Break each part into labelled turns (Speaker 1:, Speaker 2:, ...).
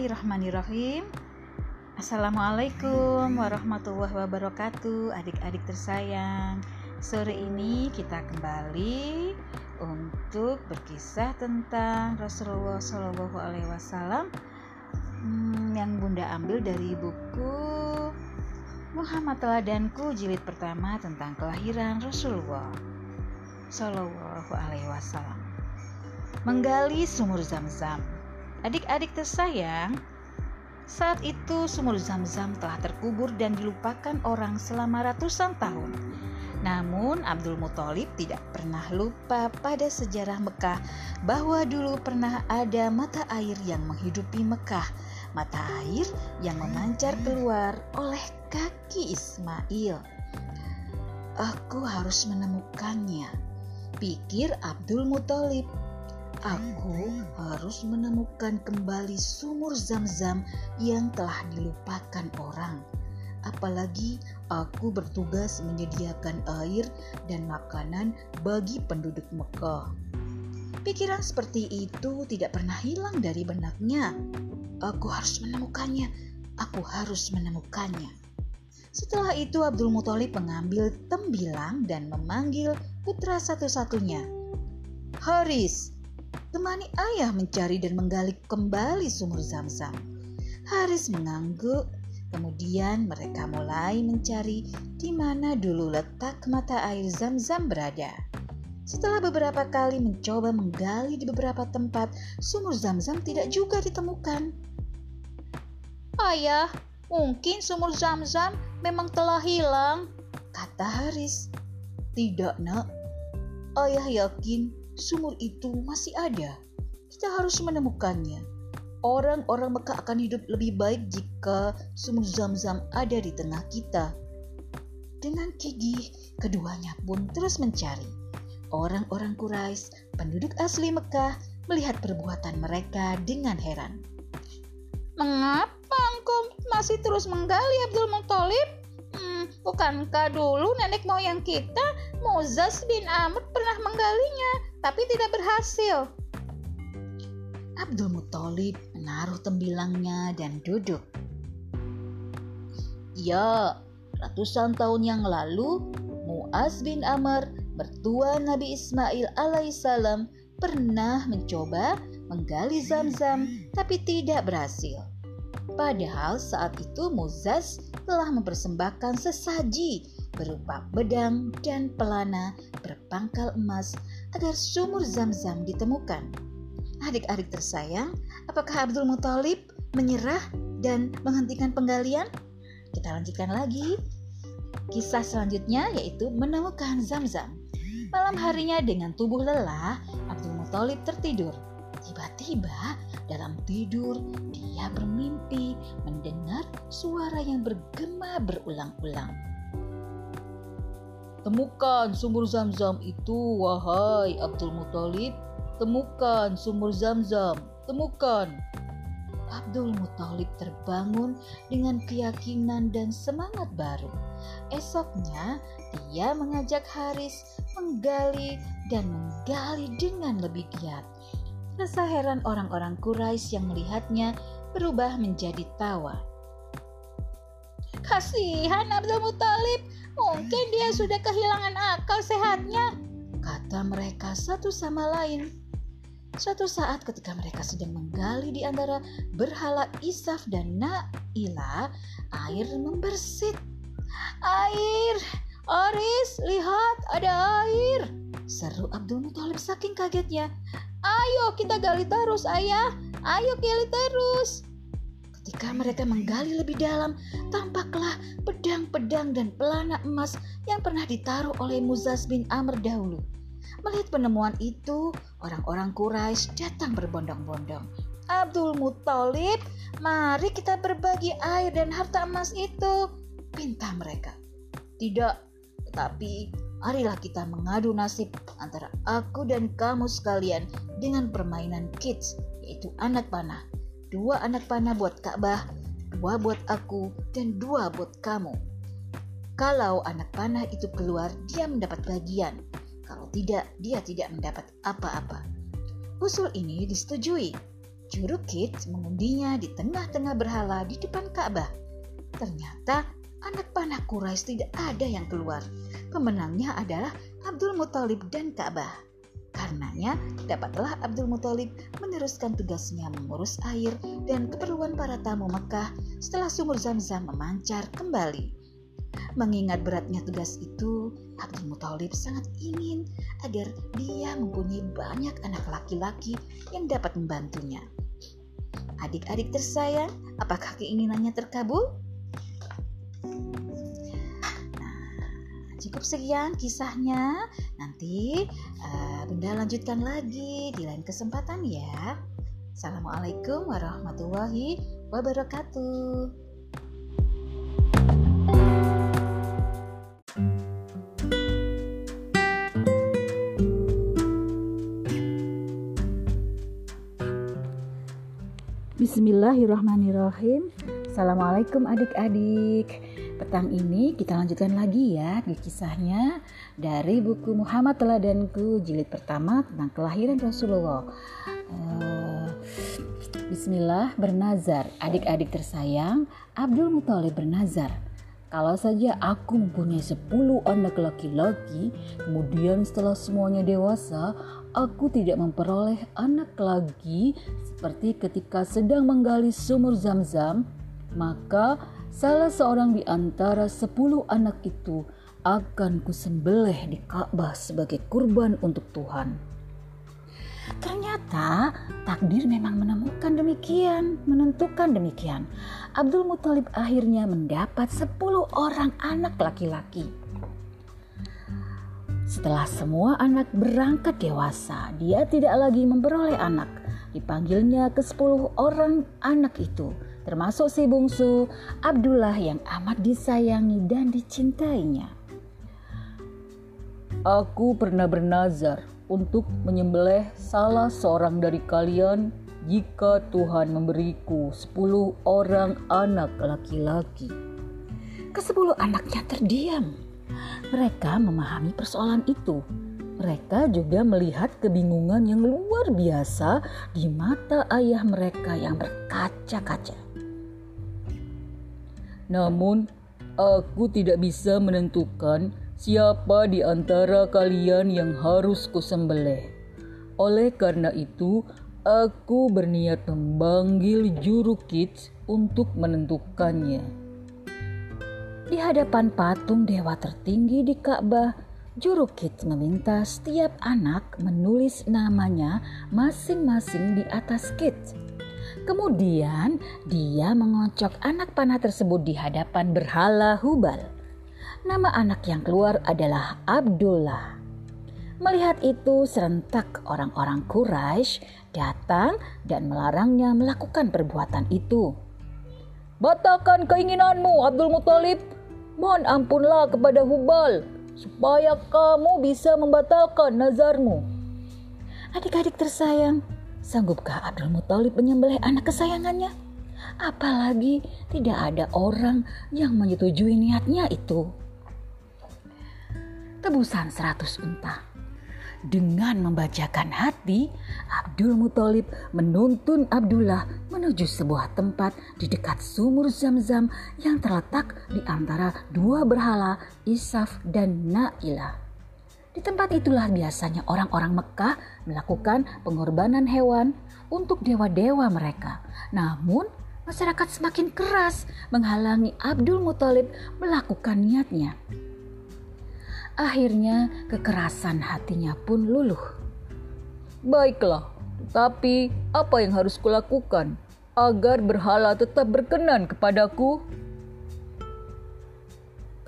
Speaker 1: Bismillahirrahmanirrahim. Assalamualaikum warahmatullahi wabarakatuh, adik-adik tersayang. Sore ini kita kembali untuk berkisah tentang Rasulullah Shallallahu Alaihi Wasallam hmm, yang Bunda ambil dari buku Muhammad Teladanku jilid pertama tentang kelahiran Rasulullah Shallallahu Alaihi Wasallam. Menggali sumur Zam-Zam Adik-adik tersayang, saat itu sumur Zam-Zam telah terkubur dan dilupakan orang selama ratusan tahun. Namun Abdul Muthalib tidak pernah lupa pada sejarah Mekah bahwa dulu pernah ada mata air yang menghidupi Mekah, mata air yang memancar keluar oleh kaki Ismail. Aku harus menemukannya, pikir Abdul Muthalib. Aku harus menemukan kembali sumur zam-zam yang telah dilupakan orang. Apalagi aku bertugas menyediakan air dan makanan bagi penduduk Mekah. Pikiran seperti itu tidak pernah hilang dari benaknya. Aku harus menemukannya. Aku harus menemukannya. Setelah itu Abdul Muthalib mengambil tembilang dan memanggil putra satu-satunya. Haris, temani ayah mencari dan menggali kembali sumur zam-zam. Haris mengangguk, kemudian mereka mulai mencari di mana dulu letak mata air zam-zam berada. Setelah beberapa kali mencoba menggali di beberapa tempat, sumur zam-zam tidak juga ditemukan. Ayah, mungkin sumur zam-zam memang telah hilang, kata Haris. Tidak, nak. Ayah yakin sumur itu masih ada. Kita harus menemukannya. Orang-orang Mekah akan hidup lebih baik jika sumur zam-zam ada di tengah kita. Dengan gigih, keduanya pun terus mencari. Orang-orang Quraisy, penduduk asli Mekah, melihat perbuatan mereka dengan heran. Mengapa engkau masih terus menggali Abdul Muthalib? Hmm, bukankah dulu nenek moyang kita, Mozas bin Amr pernah menggalinya? Tapi tidak berhasil. Abdul Muthalib menaruh tembilangnya dan duduk. Ya, ratusan tahun yang lalu, Muaz bin Amr, mertua Nabi Ismail alaihissalam, pernah mencoba menggali zam-zam tapi tidak berhasil. Padahal saat itu Muzaz telah mempersembahkan sesaji berupa bedang dan pelana berpangkal emas agar sumur zam-zam ditemukan. Adik-adik tersayang, apakah Abdul Muthalib menyerah dan menghentikan penggalian? Kita lanjutkan lagi. Kisah selanjutnya yaitu menemukan zam-zam. Malam harinya dengan tubuh lelah, Abdul Muthalib tertidur. Tiba-tiba dalam tidur dia bermimpi mendengar suara yang bergema berulang-ulang. Temukan sumur zam-zam itu, wahai Abdul Muthalib. Temukan sumur zam-zam, temukan. Abdul Muthalib terbangun dengan keyakinan dan semangat baru. Esoknya, dia mengajak Haris menggali dan menggali dengan lebih giat. Rasa heran orang-orang Quraisy yang melihatnya berubah menjadi tawa. Kasihan Abdul Muthalib, mungkin dia sudah kehilangan akal sehatnya, kata mereka satu sama lain. Suatu saat ketika mereka sedang menggali di antara berhala Isaf dan Naila, air membersit. Air! Aris, lihat ada air! Seru Abdul Muthalib saking kagetnya. Ayo kita gali terus ayah, ayo gali terus. Ketika mereka menggali lebih dalam, tampaklah pedang-pedang dan pelana emas yang pernah ditaruh oleh Muzaz bin Amr dahulu. Melihat penemuan itu, orang-orang Quraisy datang berbondong-bondong. Abdul Muthalib, mari kita berbagi air dan harta emas itu, pinta mereka. Tidak, tetapi marilah kita mengadu nasib antara aku dan kamu sekalian dengan permainan kids, yaitu anak panah dua anak panah buat Ka'bah, dua buat aku, dan dua buat kamu. Kalau anak panah itu keluar, dia mendapat bagian. Kalau tidak, dia tidak mendapat apa-apa. Usul ini disetujui. Jurukit mengundinya di tengah-tengah berhala di depan Ka'bah. Ternyata anak panah Quraisy tidak ada yang keluar. Pemenangnya adalah Abdul Muthalib dan Ka'bah. Karenanya, dapatlah Abdul Muthalib meneruskan tugasnya mengurus air dan keperluan para tamu Mekah setelah sumur Zam-Zam memancar kembali. Mengingat beratnya tugas itu, Abdul Muthalib sangat ingin agar dia mempunyai banyak anak laki-laki yang dapat membantunya. Adik-adik tersayang, apakah keinginannya terkabul? Cukup sekian kisahnya. Nanti uh, Bunda lanjutkan lagi di lain kesempatan ya. Assalamualaikum warahmatullahi wabarakatuh. Bismillahirrahmanirrahim Assalamualaikum adik-adik Petang ini kita lanjutkan lagi ya di kisahnya dari buku Muhammad Teladanku jilid pertama tentang kelahiran Rasulullah. Uh, Bismillah bernazar. Adik-adik tersayang Abdul Muthalib bernazar. Kalau saja aku mempunyai 10 anak laki-laki, kemudian setelah semuanya dewasa, aku tidak memperoleh anak lagi. Seperti ketika sedang menggali sumur zam-zam, maka salah seorang di antara 10 anak itu akan kusembelih di Ka'bah sebagai kurban untuk Tuhan. Ternyata takdir memang menemukan demikian, menentukan demikian. Abdul Muthalib akhirnya mendapat 10 orang anak laki-laki. Setelah semua anak berangkat dewasa, dia tidak lagi memperoleh anak. Dipanggilnya ke 10 orang anak itu, termasuk si bungsu Abdullah yang amat disayangi dan dicintainya. Aku pernah bernazar untuk menyembelih salah seorang dari kalian jika Tuhan memberiku sepuluh orang anak laki-laki. Kesepuluh anaknya terdiam. Mereka memahami persoalan itu. Mereka juga melihat kebingungan yang luar biasa di mata ayah mereka yang berkaca-kaca. Namun, aku tidak bisa menentukan Siapa di antara kalian yang harus kusembelih? Oleh karena itu, aku berniat memanggil juru kits untuk menentukannya. Di hadapan patung dewa tertinggi di Ka'bah, juru kits meminta setiap anak menulis namanya masing-masing di atas kits. Kemudian dia mengocok anak panah tersebut di hadapan berhala Hubal. Nama anak yang keluar adalah Abdullah. Melihat itu, serentak orang-orang Quraisy datang dan melarangnya melakukan perbuatan itu. Batalkan keinginanmu, Abdul Muthalib. Mohon ampunlah kepada Hubal supaya kamu bisa membatalkan nazarmu. Adik-adik tersayang, sanggupkah Abdul Muthalib menyembelih anak kesayangannya? Apalagi tidak ada orang yang menyetujui niatnya itu tebusan seratus unta. Dengan membacakan hati, Abdul Muthalib menuntun Abdullah menuju sebuah tempat di dekat sumur Zam-Zam yang terletak di antara dua berhala Isaf dan Nailah. Di tempat itulah biasanya orang-orang Mekah melakukan pengorbanan hewan untuk dewa-dewa mereka. Namun, masyarakat semakin keras menghalangi Abdul Muthalib melakukan niatnya. Akhirnya kekerasan hatinya pun luluh. Baiklah, tapi apa yang harus kulakukan agar berhala tetap berkenan kepadaku?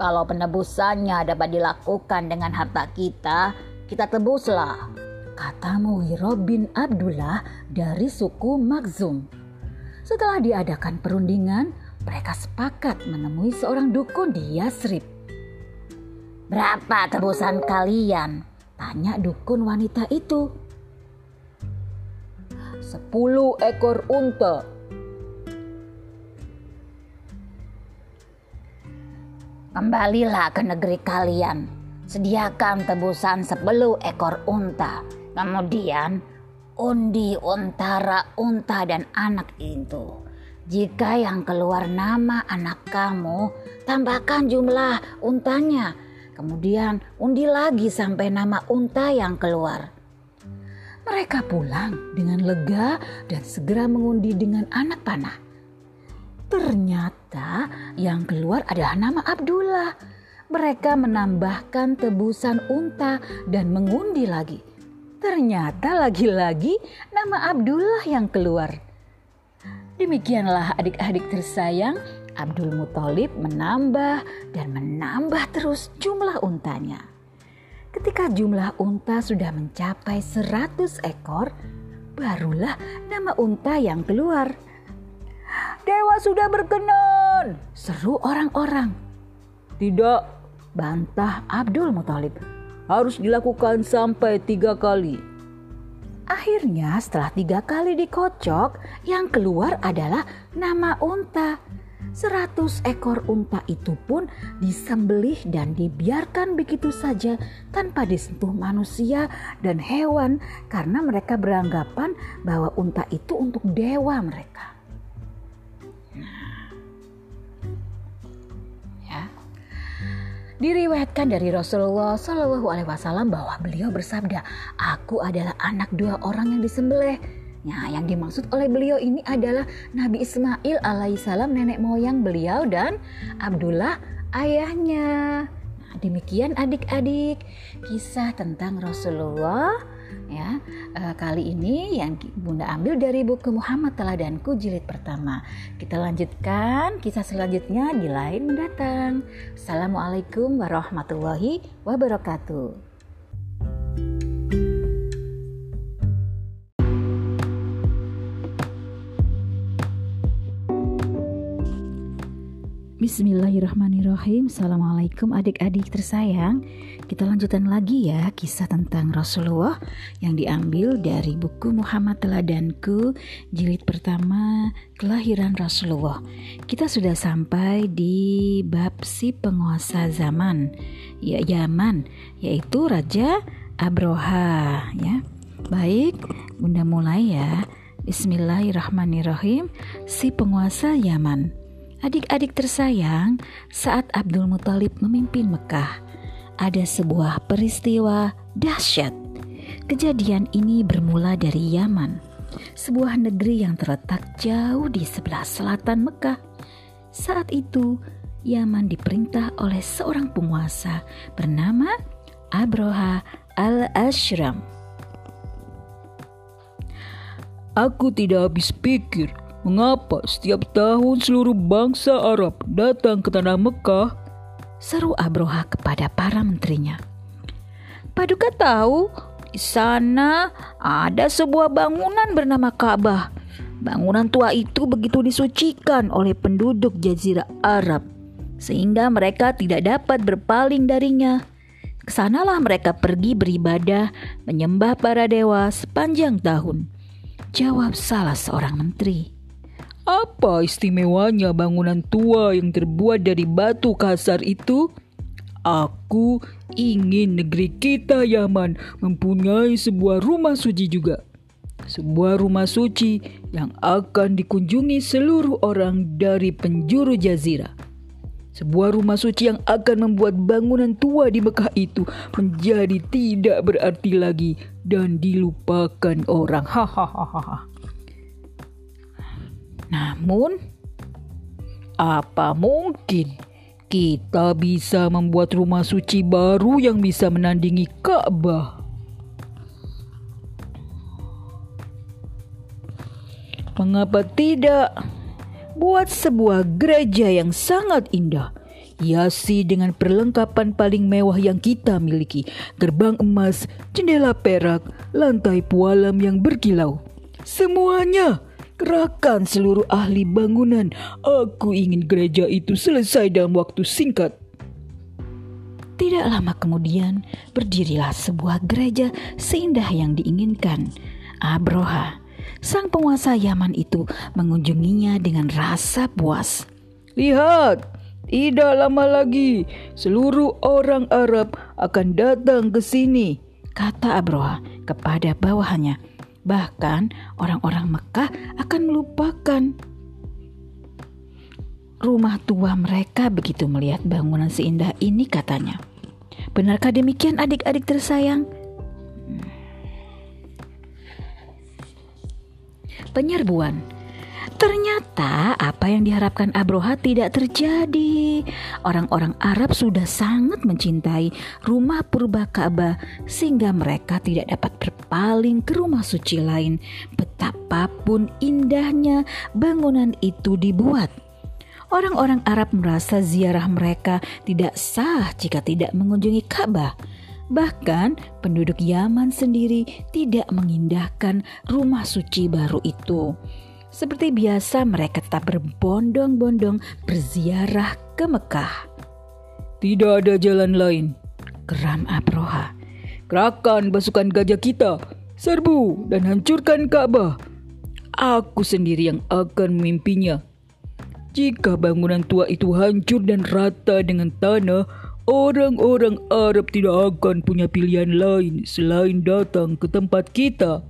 Speaker 1: Kalau penebusannya dapat dilakukan dengan harta kita, kita tebuslah, kata Muwiro bin Abdullah dari suku Makzum. Setelah diadakan perundingan, mereka sepakat menemui seorang dukun di Yasrib. Berapa tebusan kalian? Tanya dukun wanita itu. Sepuluh ekor unta. Kembalilah ke negeri kalian. Sediakan tebusan sepuluh ekor unta. Kemudian
Speaker 2: undi antara unta dan anak itu. Jika yang keluar nama anak kamu, tambahkan jumlah untanya. Kemudian undi lagi sampai nama unta yang keluar. Mereka pulang dengan lega dan segera mengundi dengan anak panah. Ternyata yang keluar adalah nama Abdullah. Mereka menambahkan tebusan unta dan mengundi lagi. Ternyata lagi-lagi nama Abdullah yang keluar. Demikianlah adik-adik tersayang, Abdul Muthalib menambah dan menambah terus jumlah untanya. Ketika jumlah unta sudah mencapai 100 ekor, barulah nama unta yang keluar. Dewa sudah berkenan, seru orang-orang. Tidak, bantah Abdul Muthalib. Harus dilakukan sampai tiga kali. Akhirnya setelah tiga kali dikocok, yang keluar adalah nama unta. Seratus ekor unta itu pun disembelih dan dibiarkan begitu saja tanpa disentuh manusia dan hewan karena mereka beranggapan bahwa unta itu untuk dewa mereka. Diriwayatkan dari Rasulullah Shallallahu Alaihi Wasallam bahwa beliau bersabda, "Aku adalah anak dua orang yang disembelih." Nah, yang dimaksud oleh beliau ini adalah Nabi Ismail alaihissalam nenek moyang beliau dan Abdullah ayahnya. Nah, demikian adik-adik kisah tentang Rasulullah ya uh, kali ini yang bunda ambil dari buku Muhammad Teladanku jilid pertama. Kita lanjutkan kisah selanjutnya di lain mendatang Assalamualaikum warahmatullahi wabarakatuh Bismillahirrahmanirrahim. Assalamualaikum adik-adik tersayang. Kita lanjutkan lagi ya kisah tentang Rasulullah Yang diambil dari buku Muhammad Teladanku Jilid pertama Kelahiran Rasulullah. Kita sudah sampai di bab si penguasa zaman Ya Yaman Yaitu Raja Abroha ya. Baik Bunda mulai ya. Bismillahirrahmanirrahim. Si penguasa Yaman Adik-adik tersayang, saat Abdul Muthalib memimpin Mekah, ada sebuah peristiwa dahsyat. Kejadian ini bermula dari Yaman, sebuah negeri yang terletak jauh di sebelah selatan Mekah. Saat itu, Yaman diperintah oleh seorang penguasa bernama Abroha al-Ashram.
Speaker 3: Aku tidak habis pikir Mengapa setiap tahun seluruh bangsa Arab datang ke tanah Mekah?
Speaker 2: Seru Abroha kepada para menterinya. Paduka tahu di sana ada sebuah bangunan bernama Ka'bah. Bangunan tua itu begitu disucikan oleh penduduk jazirah Arab sehingga mereka tidak dapat berpaling darinya. Ke sanalah mereka pergi beribadah, menyembah para dewa sepanjang tahun. Jawab salah seorang menteri.
Speaker 3: Apa istimewanya bangunan tua yang terbuat dari batu kasar itu? Aku ingin negeri kita Yaman mempunyai sebuah rumah suci juga. Sebuah rumah suci yang akan dikunjungi seluruh orang dari penjuru jazirah. Sebuah rumah suci yang akan membuat bangunan tua di Mekah itu menjadi tidak berarti lagi dan dilupakan orang. Hahaha.
Speaker 2: Namun, apa mungkin kita bisa membuat rumah suci baru yang bisa menandingi Ka'bah?
Speaker 3: Mengapa tidak buat sebuah gereja yang sangat indah? Hiasi dengan perlengkapan paling mewah yang kita miliki, gerbang emas, jendela perak, lantai pualam yang berkilau. Semuanya Kerahkan seluruh ahli bangunan. Aku ingin gereja itu selesai dalam waktu singkat.
Speaker 2: Tidak lama kemudian, berdirilah sebuah gereja seindah yang diinginkan. Abroha, sang penguasa Yaman itu mengunjunginya dengan rasa puas.
Speaker 3: Lihat, tidak lama lagi seluruh orang Arab akan datang ke sini,
Speaker 2: kata Abroha kepada bawahannya. Bahkan orang-orang Mekah akan melupakan rumah tua mereka begitu melihat bangunan seindah ini katanya. Benarkah demikian adik-adik tersayang? Penyerbuan Ternyata apa yang diharapkan Abroha tidak terjadi. Orang-orang Arab sudah sangat mencintai rumah purba Ka'bah sehingga mereka tidak dapat berpaling ke rumah suci lain betapapun indahnya bangunan itu dibuat. Orang-orang Arab merasa ziarah mereka tidak sah jika tidak mengunjungi Ka'bah. Bahkan penduduk Yaman sendiri tidak mengindahkan rumah suci baru itu. Seperti biasa mereka tetap berbondong-bondong berziarah ke Mekah.
Speaker 3: Tidak ada jalan lain.
Speaker 2: Geram Abroha.
Speaker 3: Gerakan pasukan gajah kita. Serbu dan hancurkan Ka'bah. Aku sendiri yang akan memimpinya. Jika bangunan tua itu hancur dan rata dengan tanah, orang-orang Arab tidak akan punya pilihan lain selain datang ke tempat kita.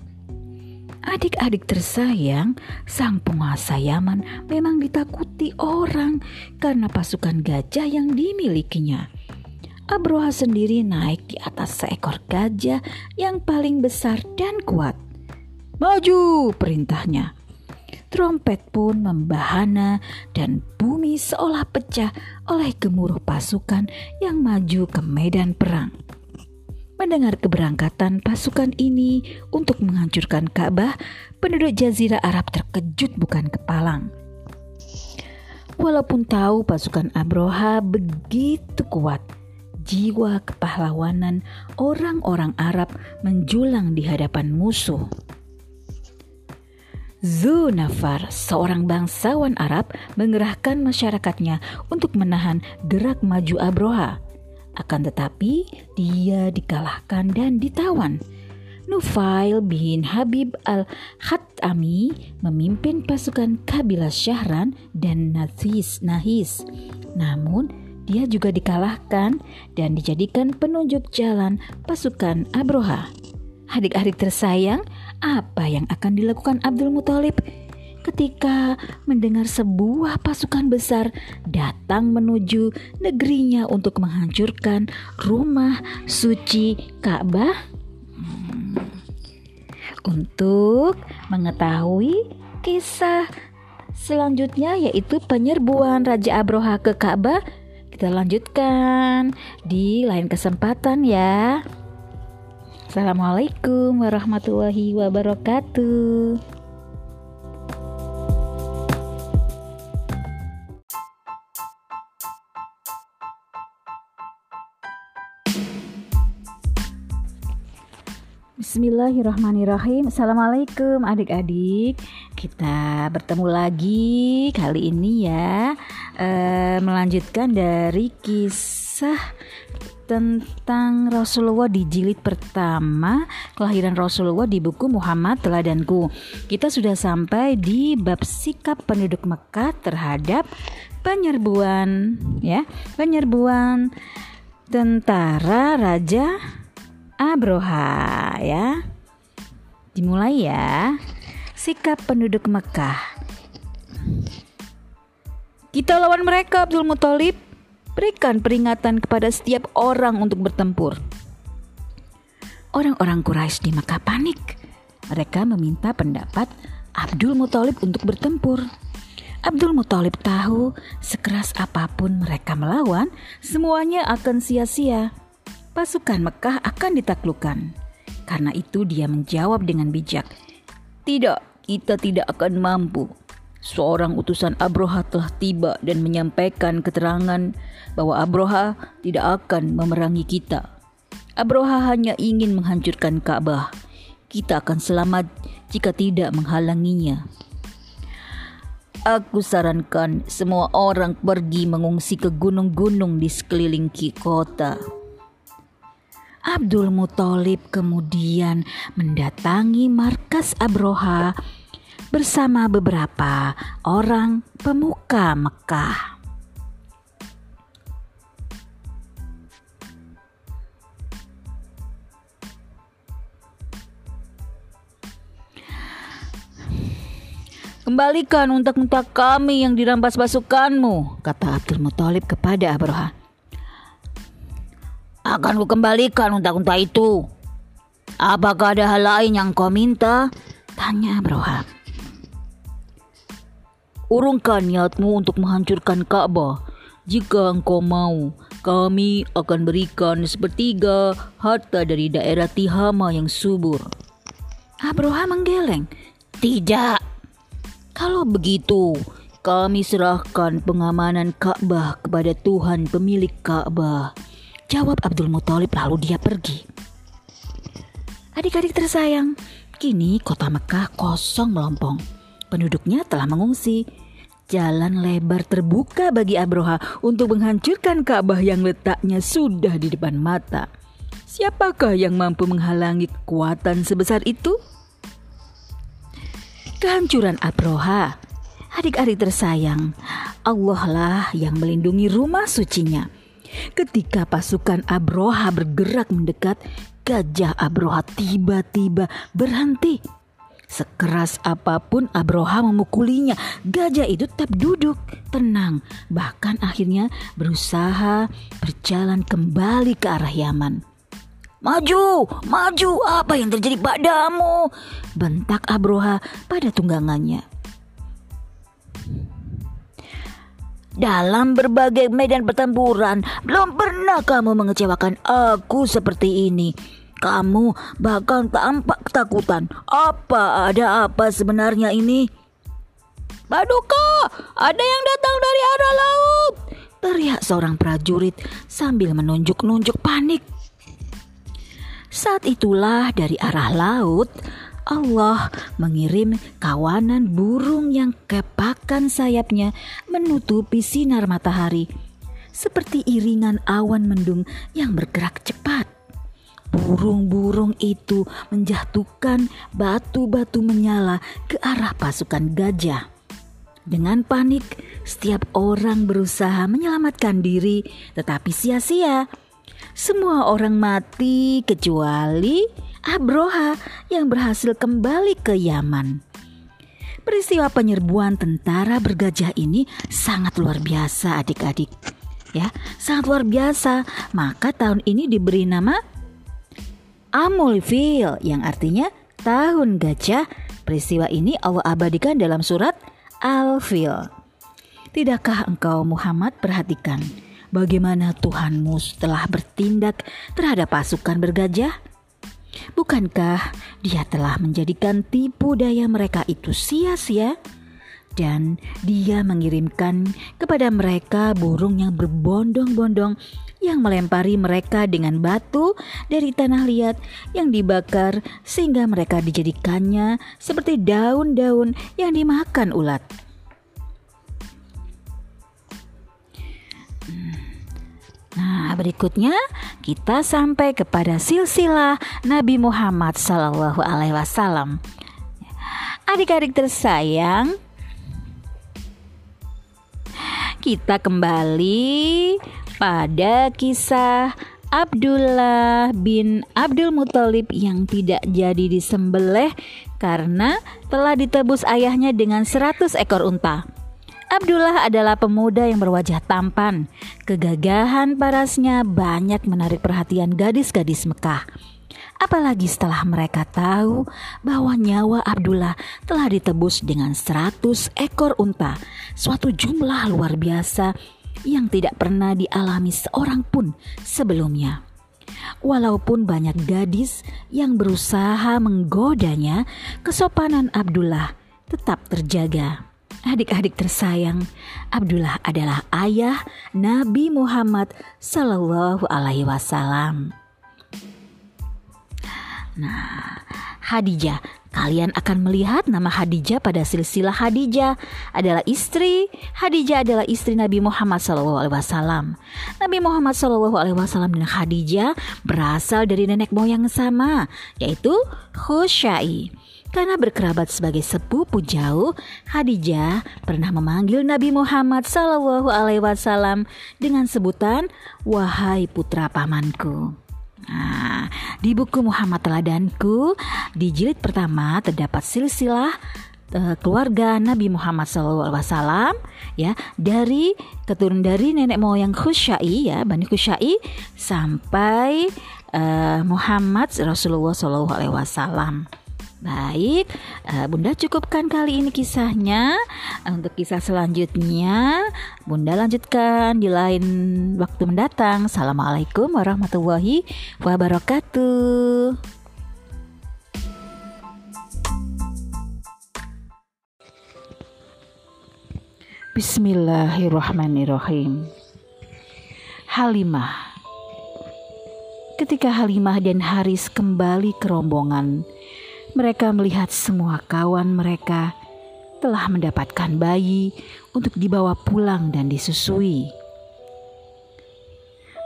Speaker 2: Adik-adik tersayang, sang penguasa Yaman memang ditakuti orang karena pasukan gajah yang dimilikinya. Abroha sendiri naik di atas seekor gajah yang paling besar dan kuat. Maju, perintahnya. Trompet pun membahana dan bumi seolah pecah oleh gemuruh pasukan yang maju ke medan perang. Mendengar keberangkatan pasukan ini untuk menghancurkan Ka'bah, penduduk Jazirah Arab terkejut bukan kepalang. Walaupun tahu pasukan Abroha begitu kuat, jiwa kepahlawanan orang-orang Arab menjulang di hadapan musuh. Zunafar, seorang bangsawan Arab, mengerahkan masyarakatnya untuk menahan gerak maju Abroha. Akan tetapi, dia dikalahkan dan ditawan. Nufail bin Habib al-Khatami memimpin pasukan kabilah Syahran dan Nahis. Nahis. Namun, dia juga dikalahkan dan dijadikan penunjuk jalan pasukan Abroha. Adik-adik tersayang, apa yang akan dilakukan Abdul Muthalib ketika mendengar sebuah pasukan besar datang menuju negerinya untuk menghancurkan rumah suci Ka'bah? Hmm. Untuk mengetahui kisah selanjutnya yaitu penyerbuan Raja Abroha ke Ka'bah, kita lanjutkan di lain kesempatan ya. Assalamualaikum warahmatullahi wabarakatuh. Bismillahirrahmanirrahim. Assalamualaikum adik-adik. Kita bertemu lagi kali ini ya. E, Melanjutkan dari kisah tentang Rasulullah di jilid pertama. Kelahiran Rasulullah di buku Muhammad Teladanku. Kita sudah sampai di bab sikap penduduk Mekah terhadap penyerbuan ya. Penyerbuan tentara Raja Abroha ya. Dimulai ya. Sikap penduduk Mekah. Kita lawan mereka Abdul Muthalib. Berikan peringatan kepada setiap orang untuk bertempur. Orang-orang Quraisy di Mekah panik. Mereka meminta pendapat Abdul Muthalib untuk bertempur. Abdul Muthalib tahu sekeras apa pun mereka melawan, semuanya akan sia-sia pasukan Mekah akan ditaklukkan. Karena itu dia menjawab dengan bijak, "Tidak, kita tidak akan mampu. Seorang utusan Abroha telah tiba dan menyampaikan keterangan bahwa Abroha tidak akan memerangi kita. Abroha hanya ingin menghancurkan Ka'bah. Kita akan selamat jika tidak menghalanginya." Aku sarankan semua orang pergi mengungsi ke gunung-gunung di sekeliling kota. Abdul Muthalib kemudian mendatangi markas Abroha bersama beberapa orang pemuka Mekah. Kembalikan unta-unta kami yang dirampas pasukanmu, kata Abdul Muthalib kepada Abroha. Akan ku kembalikan unta-unta itu. Apakah ada hal lain yang kau minta? Tanya Abroha. Urungkan niatmu untuk menghancurkan Ka'bah. Jika engkau mau, kami akan berikan sepertiga harta dari daerah Tihama yang subur. Abroha menggeleng. Tidak, kalau begitu, kami serahkan pengamanan Ka'bah kepada Tuhan pemilik Ka'bah. Jawab Abdul Muthalib lalu dia pergi. Adik-adik tersayang, kini kota Mekah kosong melompong. Penduduknya telah mengungsi. Jalan lebar terbuka bagi Abroha untuk menghancurkan Ka'bah yang letaknya sudah di depan mata. Siapakah yang mampu menghalangi kekuatan sebesar itu? kehancuran Abroha. Adik-adik tersayang, Allah lah yang melindungi rumah sucinya. Ketika pasukan Abroha bergerak mendekat, gajah Abroha tiba-tiba berhenti. Sekeras apa pun Abroha memukulinya, gajah itu tetap duduk, tenang, bahkan akhirnya berusaha berjalan kembali ke arah Yaman. Maju, maju, apa yang terjadi padamu? Bentak Abroha pada tunggangannya. Dalam berbagai medan pertempuran, belum pernah kamu mengecewakan aku seperti ini. Kamu bahkan tampak ketakutan. Apa ada apa sebenarnya ini? Paduka, ada yang datang dari arah laut. Teriak seorang prajurit sambil menunjuk-nunjuk panik. Saat itulah dari arah laut Allah mengirim kawanan burung yang kepakan sayapnya menutupi sinar matahari seperti iringan awan mendung yang bergerak cepat. Burung-burung itu menjatuhkan batu-batu menyala ke arah pasukan gajah. Dengan panik, setiap orang berusaha menyelamatkan diri, tetapi sia-sia semua orang mati kecuali Abroha yang berhasil kembali ke Yaman. Peristiwa penyerbuan tentara bergajah ini sangat luar biasa adik-adik. Ya, sangat luar biasa. Maka tahun ini diberi nama Amulfil yang artinya tahun gajah. Peristiwa ini Allah abadikan dalam surat Al-Fil. Tidakkah engkau Muhammad perhatikan bagaimana Tuhanmu telah bertindak terhadap pasukan bergajah? Bukankah dia telah menjadikan tipu daya mereka itu sia-sia? Dan dia mengirimkan kepada mereka burung yang berbondong-bondong yang melempari mereka dengan batu dari tanah liat yang dibakar sehingga mereka dijadikannya seperti daun-daun yang dimakan ulat. Nah, berikutnya kita sampai kepada silsilah Nabi Muhammad Sallallahu Alaihi Wasallam. Adik-adik tersayang, kita kembali pada kisah Abdullah bin Abdul Muthalib yang tidak jadi disembelih karena telah ditebus ayahnya dengan 100 ekor unta. Abdullah adalah pemuda yang berwajah tampan. Kegagahan parasnya banyak menarik perhatian gadis-gadis Mekah. Apalagi setelah mereka tahu bahwa nyawa Abdullah telah ditebus dengan 100 ekor unta, suatu jumlah luar biasa yang tidak pernah dialami seorang pun sebelumnya. Walaupun banyak gadis yang berusaha menggodanya, kesopanan Abdullah tetap terjaga. Adik-adik tersayang, Abdullah adalah ayah Nabi Muhammad Sallallahu Alaihi Wasallam. Nah, Hadijah, kalian akan melihat nama Hadijah pada silsilah Hadijah adalah istri. Hadijah adalah istri Nabi Muhammad Sallallahu Alaihi Wasallam. Nabi Muhammad Sallallahu Alaihi Wasallam dan Hadijah berasal dari nenek moyang sama, yaitu Khusyai. Karena berkerabat sebagai sepupu jauh, Hadijah pernah memanggil Nabi Muhammad Sallallahu Alaihi Wasallam dengan sebutan "Wahai putra pamanku". Nah, di buku Muhammad Teladanku di jilid pertama terdapat silsilah uh, keluarga Nabi Muhammad SAW ya dari keturunan dari nenek moyang Khusyai ya Bani Khusyai sampai uh, Muhammad Rasulullah SAW. Baik, uh, Bunda cukupkan kali ini kisahnya. Untuk kisah selanjutnya, Bunda lanjutkan di lain waktu mendatang. Assalamualaikum warahmatullahi wabarakatuh. Bismillahirrahmanirrahim. Halimah. Ketika Halimah dan Haris kembali ke rombongan, mereka melihat semua kawan mereka telah mendapatkan bayi untuk dibawa pulang dan disusui.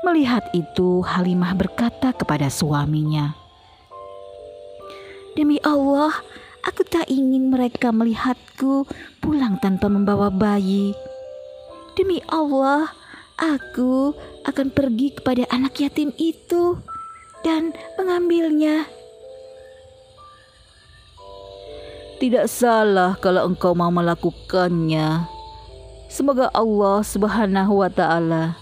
Speaker 2: Melihat itu, Halimah berkata kepada suaminya, "Demi Allah, aku tak ingin mereka melihatku pulang tanpa membawa bayi. Demi Allah, aku akan pergi kepada anak yatim itu dan mengambilnya."
Speaker 3: Tidak salah kalau engkau mau melakukannya. Semoga Allah Subhanahu wa taala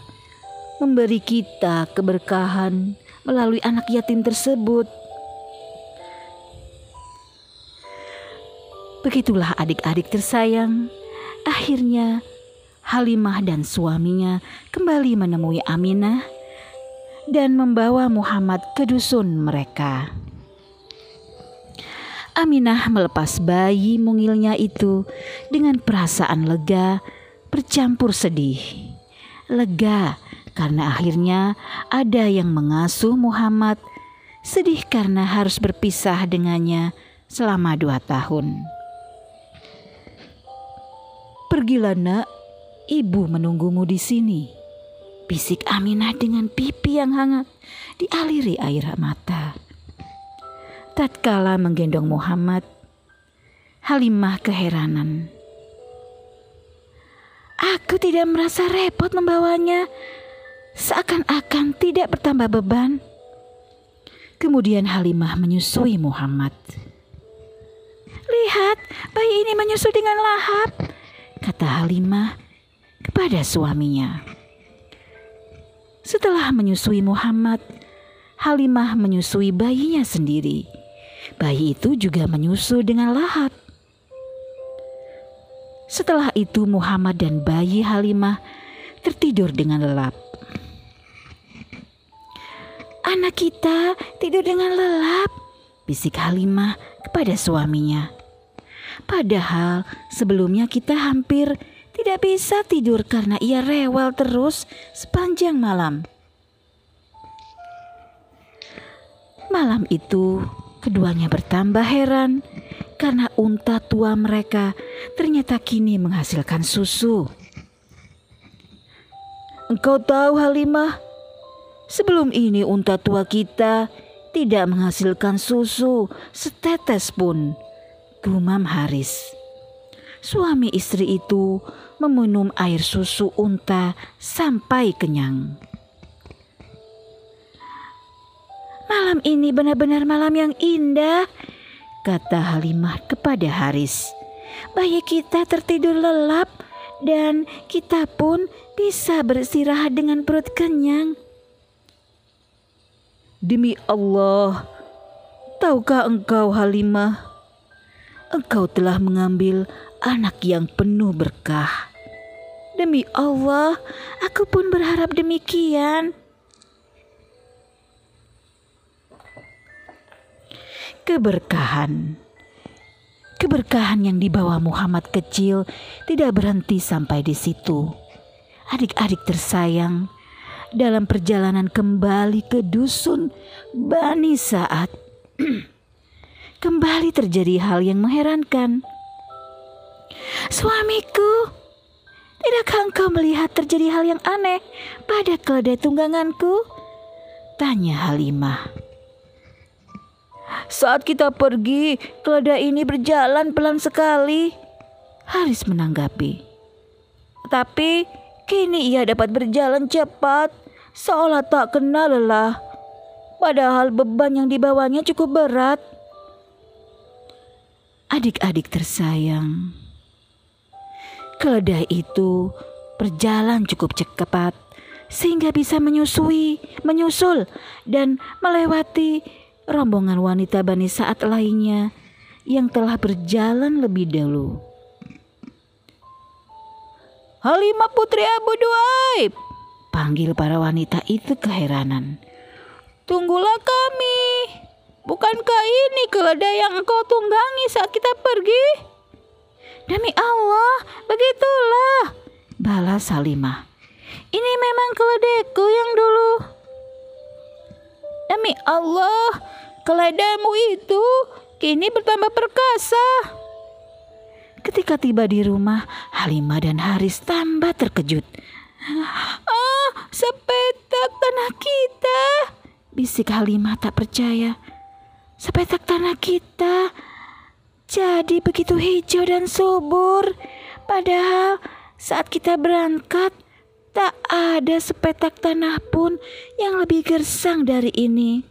Speaker 3: memberi kita keberkahan melalui anak yatim tersebut.
Speaker 2: Begitulah adik-adik tersayang. Akhirnya Halimah dan suaminya kembali menemui Aminah dan membawa Muhammad ke dusun mereka. Aminah melepas bayi mungilnya itu dengan perasaan lega bercampur sedih. Lega karena akhirnya ada yang mengasuh Muhammad, sedih karena harus berpisah dengannya selama dua tahun. Pergilah nak, ibu menunggumu di sini. Bisik Aminah dengan pipi yang hangat dialiri air mata. Tatkala menggendong Muhammad, Halimah keheranan. Aku tidak merasa repot membawanya, seakan-akan tidak bertambah beban. Kemudian Halimah menyusui Muhammad. Lihat, bayi ini menyusu dengan lahap, kata Halimah kepada suaminya. Setelah menyusui Muhammad, Halimah menyusui bayinya sendiri. Bayi itu juga menyusu dengan lahap. Setelah itu Muhammad dan bayi Halimah tertidur dengan lelap. Anak kita tidur dengan lelap, bisik Halimah kepada suaminya. Padahal sebelumnya kita hampir tidak bisa tidur karena ia rewel terus sepanjang malam. Malam itu Keduanya bertambah heran karena unta tua mereka ternyata kini menghasilkan susu.
Speaker 3: Engkau tahu Halimah, sebelum ini unta tua kita tidak menghasilkan susu setetes pun. Gumam Haris. Suami istri itu meminum air susu unta sampai kenyang.
Speaker 2: Malam ini benar-benar malam yang indah, kata Halimah kepada Haris. Bayi kita tertidur lelap dan kita pun bisa beristirahat dengan perut kenyang.
Speaker 3: Demi Allah, tahukah engkau Halimah? Engkau telah mengambil anak yang penuh berkah.
Speaker 2: Demi Allah, aku pun berharap demikian. Keberkahan. Keberkahan yang dibawa Muhammad kecil tidak berhenti sampai di situ. Adik-adik tersayang, dalam perjalanan kembali ke dusun Bani Saat, kembali terjadi hal yang mengherankan. Suamiku, tidakkah engkau melihat terjadi hal yang aneh pada keledai tungganganku? Tanya Halimah.
Speaker 3: Saat kita pergi, keledai ini berjalan pelan sekali. Haris menanggapi. Tapi kini ia dapat berjalan cepat, seolah tak kenal lelah. Padahal beban yang dibawanya cukup berat.
Speaker 2: adik-adik tersayang. Keledai itu berjalan cukup cepat sehingga bisa menyusui, menyusul dan melewati rombongan wanita Bani saat lainnya yang telah berjalan lebih dahulu. Halimah putri Abu Duaib, panggil para wanita itu keheranan. Tunggulah kami. Bukankah ini keledai yang engkau tunggangi saat kita pergi? Demi Allah, begitulah. Balas Salimah. Ini memang keledaiku yang dulu. Demi Allah, keledaimu itu kini bertambah perkasa. Ketika tiba di rumah, Halimah dan Haris tambah terkejut. Ah, sepetak tanah kita. Bisik Halimah tak percaya. Sepetak tanah kita jadi begitu hijau dan subur. Padahal saat kita berangkat tak ada sepetak tanah pun yang lebih gersang dari ini.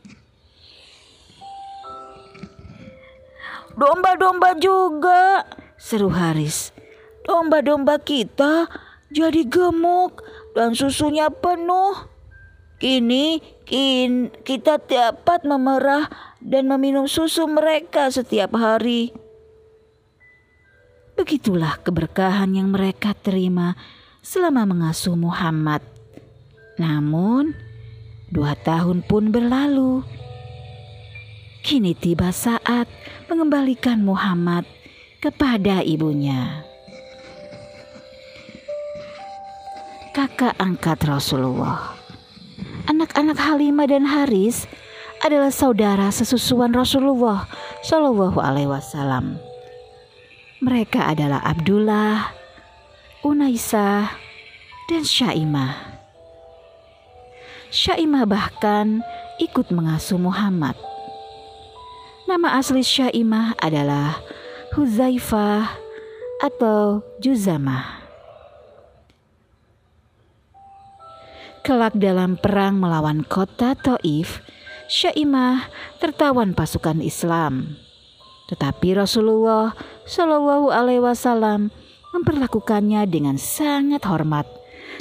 Speaker 2: Domba-domba juga, seru Haris. Domba-domba kita jadi gemuk dan susunya penuh. Kini kin, kita dapat memerah dan meminum susu mereka setiap hari. Begitulah keberkahan yang mereka terima selama mengasuh Muhammad. Namun, dua tahun pun berlalu. Kini tiba saat mengembalikan Muhammad kepada ibunya. Kakak angkat Rasulullah. Anak-anak Halimah dan Haris adalah saudara sesusuan Rasulullah Shallallahu Alaihi Wasallam. Mereka adalah Abdullah, Unaisah, dan Syaimah. Syaimah bahkan ikut mengasuh Muhammad. Nama asli Syaimah adalah Huzaifah atau Juzamah. Kelak dalam perang melawan kota Taif, Syaimah tertawan pasukan Islam. Tetapi Rasulullah Shallallahu Alaihi Wasallam memperlakukannya dengan sangat hormat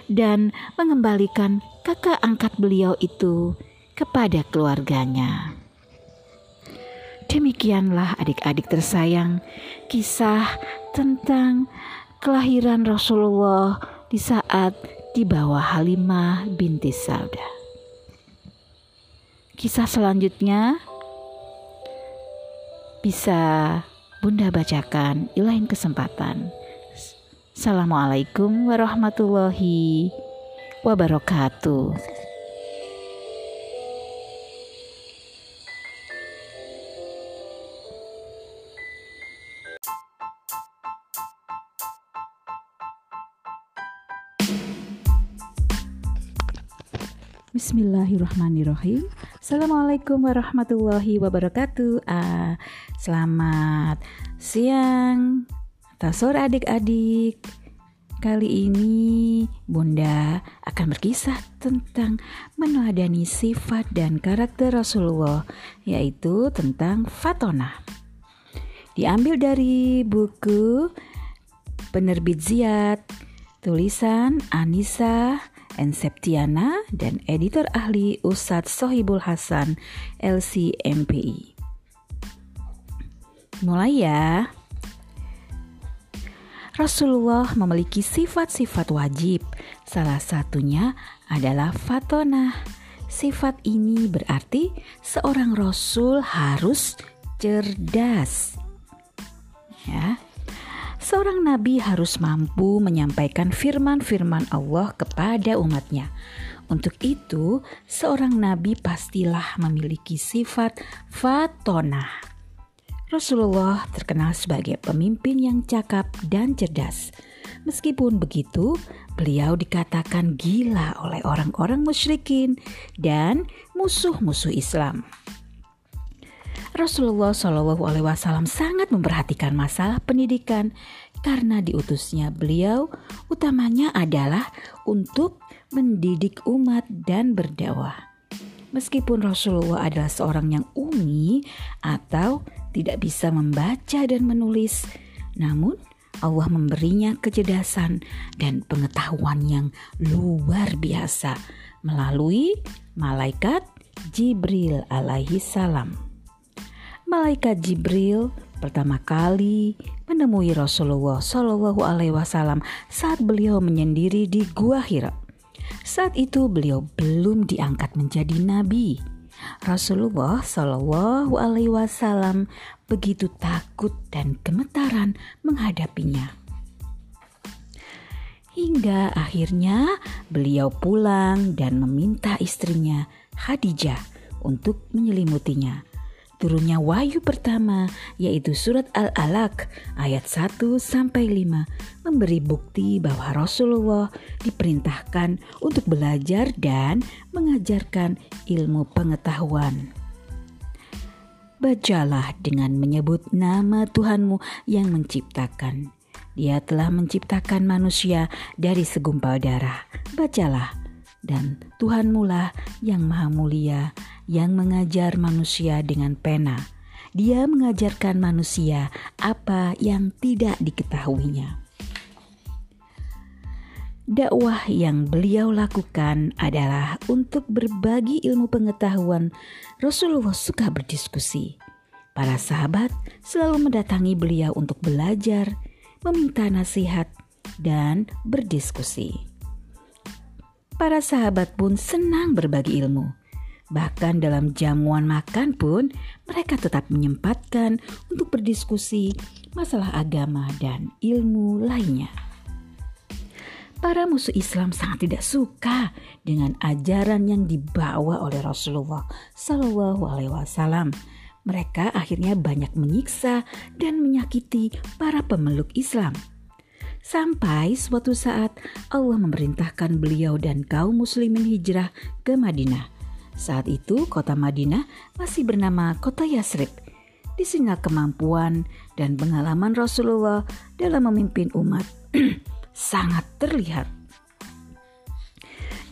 Speaker 2: dan mengembalikan kakak angkat beliau itu kepada keluarganya. Demikianlah adik-adik tersayang kisah tentang kelahiran Rasulullah di saat di bawah Halimah binti Sauda. Kisah selanjutnya bisa Bunda bacakan di lain kesempatan. Assalamualaikum warahmatullahi wabarakatuh. Bismillahirrahmanirrahim. Assalamualaikum warahmatullahi wabarakatuh. Ah, selamat siang atau sore adik-adik. Kali ini Bunda akan berkisah tentang meneladani sifat dan karakter Rasulullah, yaitu tentang Fatona. Diambil dari buku penerbit Ziyad, tulisan Anissa Enseptiana dan editor ahli Ustadz Sohibul Hasan LCMPI. Mulai ya. Rasulullah memiliki sifat-sifat wajib. Salah satunya adalah fatona. Sifat ini berarti seorang rasul harus cerdas. Ya, seorang nabi harus mampu menyampaikan firman-firman Allah kepada umatnya. Untuk itu, seorang nabi pastilah memiliki sifat fatona. Rasulullah terkenal sebagai pemimpin yang cakap dan cerdas. Meskipun begitu, beliau dikatakan gila oleh orang-orang musyrikin dan musuh-musuh Islam. Rasulullah Shallallahu Alaihi Wasallam sangat memperhatikan masalah pendidikan karena diutusnya beliau utamanya adalah untuk mendidik umat dan berdakwah. Meskipun Rasulullah adalah seorang yang umi atau tidak bisa membaca dan menulis, namun Allah memberinya kecerdasan dan pengetahuan yang luar biasa melalui malaikat Jibril alaihi salam. Malaikat Jibril pertama kali menemui Rasulullah Shallallahu alaihi wasallam saat beliau menyendiri di Gua Hira. Saat itu beliau belum diangkat menjadi nabi. Rasulullah Shallallahu Alaihi Wasallam begitu takut dan gemetaran menghadapinya. Hingga akhirnya beliau pulang dan meminta istrinya Khadijah untuk menyelimutinya turunnya wahyu pertama yaitu surat Al-Alaq ayat 1 sampai 5 memberi bukti bahwa Rasulullah diperintahkan untuk belajar dan mengajarkan ilmu pengetahuan. Bacalah dengan menyebut nama Tuhanmu yang menciptakan. Dia telah menciptakan manusia dari segumpal darah. Bacalah dan Tuhanmu lah yang maha mulia yang mengajar manusia dengan pena. Dia mengajarkan manusia apa yang tidak diketahuinya. Dakwah yang beliau lakukan adalah untuk berbagi ilmu pengetahuan. Rasulullah suka berdiskusi. Para sahabat selalu mendatangi beliau untuk belajar, meminta nasihat, dan berdiskusi. Para sahabat pun senang berbagi ilmu Bahkan dalam jamuan makan pun mereka tetap menyempatkan untuk berdiskusi masalah agama dan ilmu lainnya. Para musuh Islam sangat tidak suka dengan ajaran yang dibawa oleh Rasulullah Shallallahu Alaihi Wasallam. Mereka akhirnya banyak menyiksa dan menyakiti para pemeluk Islam. Sampai suatu saat Allah memerintahkan beliau dan kaum muslimin hijrah ke Madinah saat itu kota Madinah masih bernama kota Yasrib. Di sini kemampuan dan pengalaman Rasulullah dalam memimpin umat sangat terlihat.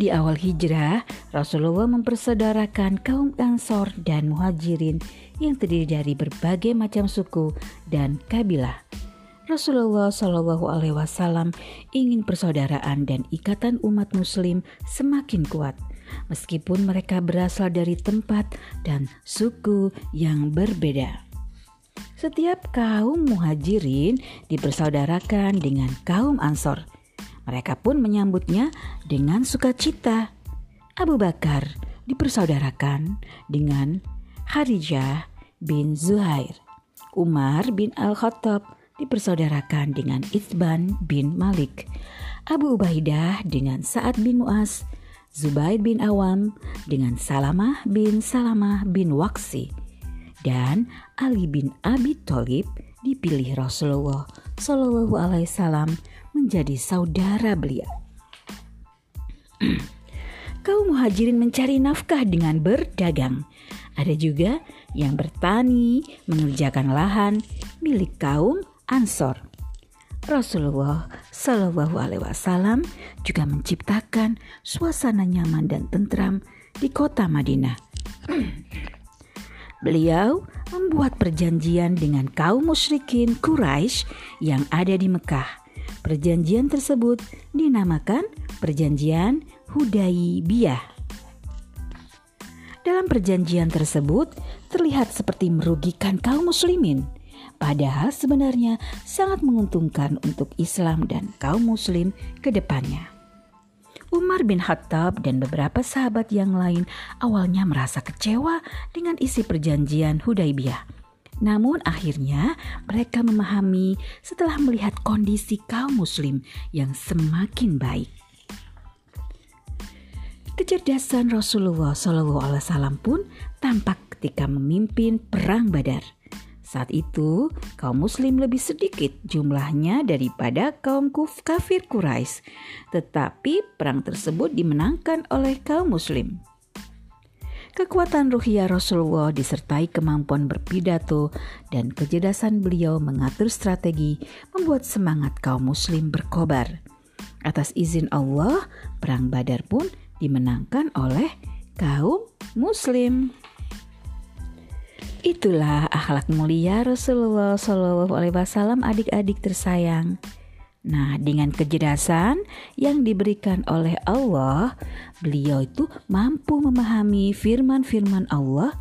Speaker 2: Di awal hijrah, Rasulullah mempersaudarakan kaum Ansor dan Muhajirin yang terdiri dari berbagai macam suku dan kabilah. Rasulullah Shallallahu Alaihi Wasallam ingin persaudaraan dan ikatan umat Muslim semakin kuat meskipun mereka berasal dari tempat dan suku yang berbeda. Setiap kaum muhajirin dipersaudarakan dengan kaum ansor. Mereka pun menyambutnya dengan sukacita. Abu Bakar dipersaudarakan dengan Harijah bin Zuhair. Umar bin Al-Khattab dipersaudarakan dengan Ithban bin Malik. Abu Ubaidah dengan Sa'ad bin Mu'az Zubair bin Awam dengan Salamah bin Salamah bin Waksi dan Ali bin Abi Thalib dipilih Rasulullah Shallallahu Alaihi Wasallam menjadi saudara beliau. Kaum muhajirin mencari nafkah dengan berdagang. Ada juga yang bertani, mengerjakan lahan milik kaum Ansor. Rasulullah Shallallahu Alaihi Wasallam juga menciptakan suasana nyaman dan tentram di kota Madinah. Beliau membuat perjanjian dengan kaum musyrikin Quraisy yang ada di Mekah. Perjanjian tersebut dinamakan Perjanjian Hudaybiyah. Dalam perjanjian tersebut terlihat seperti merugikan kaum muslimin Padahal sebenarnya sangat menguntungkan untuk Islam dan kaum muslim ke depannya. Umar bin Khattab dan beberapa sahabat yang lain awalnya merasa kecewa dengan isi perjanjian Hudaybiyah. Namun akhirnya mereka memahami setelah melihat kondisi kaum muslim yang semakin baik. Kecerdasan Rasulullah SAW pun tampak ketika memimpin perang Badar. Saat itu, kaum muslim lebih sedikit jumlahnya daripada kaum kafir Quraisy, tetapi perang tersebut dimenangkan oleh kaum muslim. Kekuatan ruhiyah Rasulullah disertai kemampuan berpidato dan kecerdasan beliau mengatur strategi membuat semangat kaum muslim berkobar. Atas izin Allah, perang Badar pun dimenangkan oleh kaum muslim. Itulah akhlak mulia Rasulullah Shallallahu Alaihi Wasallam adik-adik tersayang. Nah, dengan kecerdasan yang diberikan oleh Allah, beliau itu mampu memahami firman-firman Allah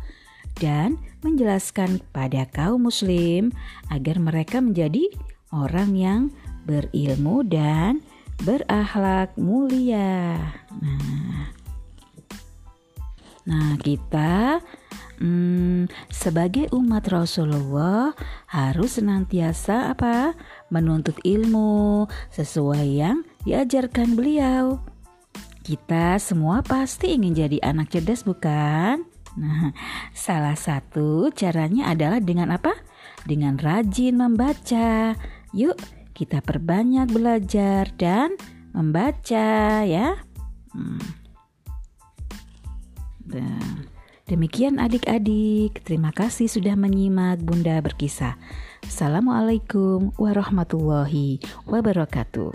Speaker 2: dan menjelaskan kepada kaum muslim agar mereka menjadi orang yang berilmu dan berakhlak mulia. Nah, nah kita Hmm, sebagai umat Rasulullah harus senantiasa apa? Menuntut ilmu sesuai yang diajarkan beliau. Kita semua pasti ingin jadi anak cerdas bukan? Nah, salah satu caranya adalah dengan apa? Dengan rajin membaca. Yuk, kita perbanyak belajar dan membaca ya. Hmm. Dan Demikian adik-adik, terima kasih sudah menyimak Bunda berkisah. Assalamualaikum warahmatullahi wabarakatuh.